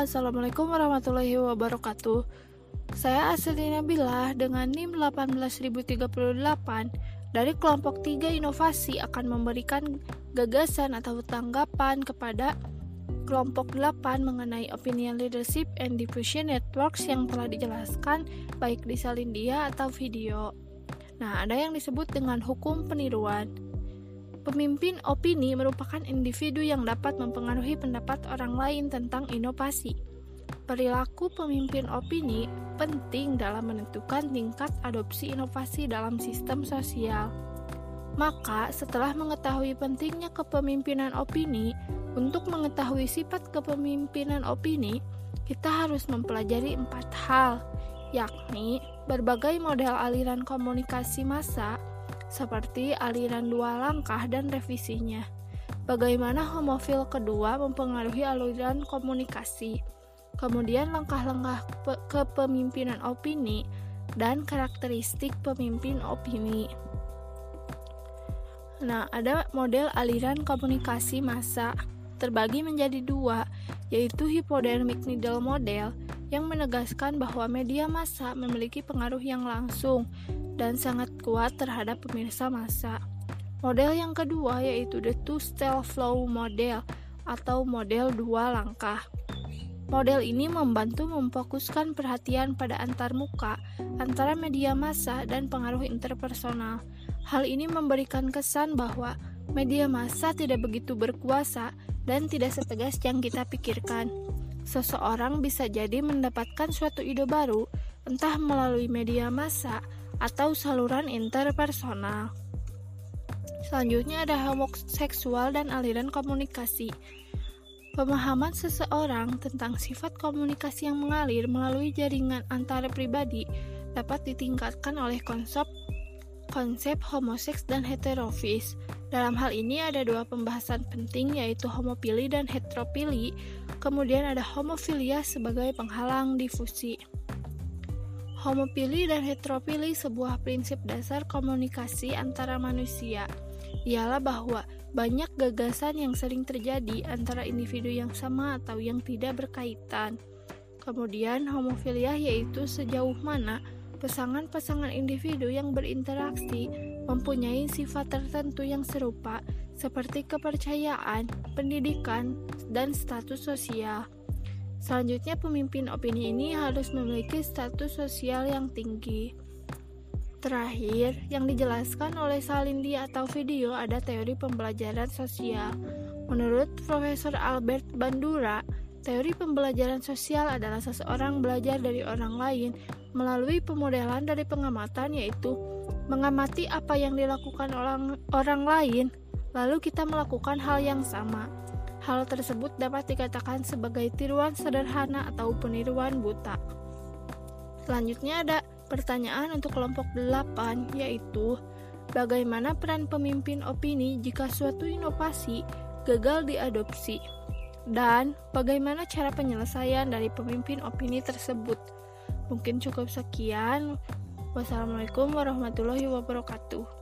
Assalamualaikum warahmatullahi wabarakatuh. Saya Aslina Nabila dengan NIM 18038 dari kelompok 3 inovasi akan memberikan gagasan atau tanggapan kepada kelompok 8 mengenai opinion leadership and diffusion networks yang telah dijelaskan baik di salindia atau video. Nah, ada yang disebut dengan hukum peniruan. Pemimpin opini merupakan individu yang dapat mempengaruhi pendapat orang lain tentang inovasi. Perilaku pemimpin opini penting dalam menentukan tingkat adopsi inovasi dalam sistem sosial. Maka, setelah mengetahui pentingnya kepemimpinan opini, untuk mengetahui sifat kepemimpinan opini, kita harus mempelajari empat hal, yakni berbagai model aliran komunikasi massa, seperti aliran dua langkah dan revisinya. Bagaimana homofil kedua mempengaruhi aliran komunikasi, kemudian langkah-langkah kepemimpinan opini, dan karakteristik pemimpin opini. Nah, ada model aliran komunikasi massa terbagi menjadi dua, yaitu hypodermic needle model yang menegaskan bahwa media massa memiliki pengaruh yang langsung dan sangat kuat terhadap pemirsa massa. Model yang kedua yaitu the two-step flow model atau model dua langkah. Model ini membantu memfokuskan perhatian pada antar muka antara media massa dan pengaruh interpersonal. Hal ini memberikan kesan bahwa media massa tidak begitu berkuasa dan tidak setegas yang kita pikirkan. Seseorang bisa jadi mendapatkan suatu ide baru, entah melalui media massa atau saluran interpersonal. Selanjutnya ada homoseksual dan aliran komunikasi. Pemahaman seseorang tentang sifat komunikasi yang mengalir melalui jaringan antara pribadi dapat ditingkatkan oleh konsep konsep homoseks dan heterofis. Dalam hal ini ada dua pembahasan penting yaitu homopili dan heteropili. Kemudian ada homofilia sebagai penghalang difusi. Homopili dan heteropili sebuah prinsip dasar komunikasi antara manusia. Ialah bahwa banyak gagasan yang sering terjadi antara individu yang sama atau yang tidak berkaitan. Kemudian homofilia yaitu sejauh mana pasangan-pasangan individu yang berinteraksi mempunyai sifat tertentu yang serupa seperti kepercayaan, pendidikan, dan status sosial. Selanjutnya, pemimpin opini ini harus memiliki status sosial yang tinggi. Terakhir, yang dijelaskan oleh Salindi atau video ada teori pembelajaran sosial. Menurut Profesor Albert Bandura, teori pembelajaran sosial adalah seseorang belajar dari orang lain melalui pemodelan dari pengamatan yaitu mengamati apa yang dilakukan orang orang lain, lalu kita melakukan hal yang sama. Hal tersebut dapat dikatakan sebagai tiruan sederhana atau peniruan buta. Selanjutnya ada pertanyaan untuk kelompok 8 yaitu bagaimana peran pemimpin opini jika suatu inovasi gagal diadopsi dan bagaimana cara penyelesaian dari pemimpin opini tersebut. Mungkin cukup sekian. Wassalamualaikum warahmatullahi wabarakatuh.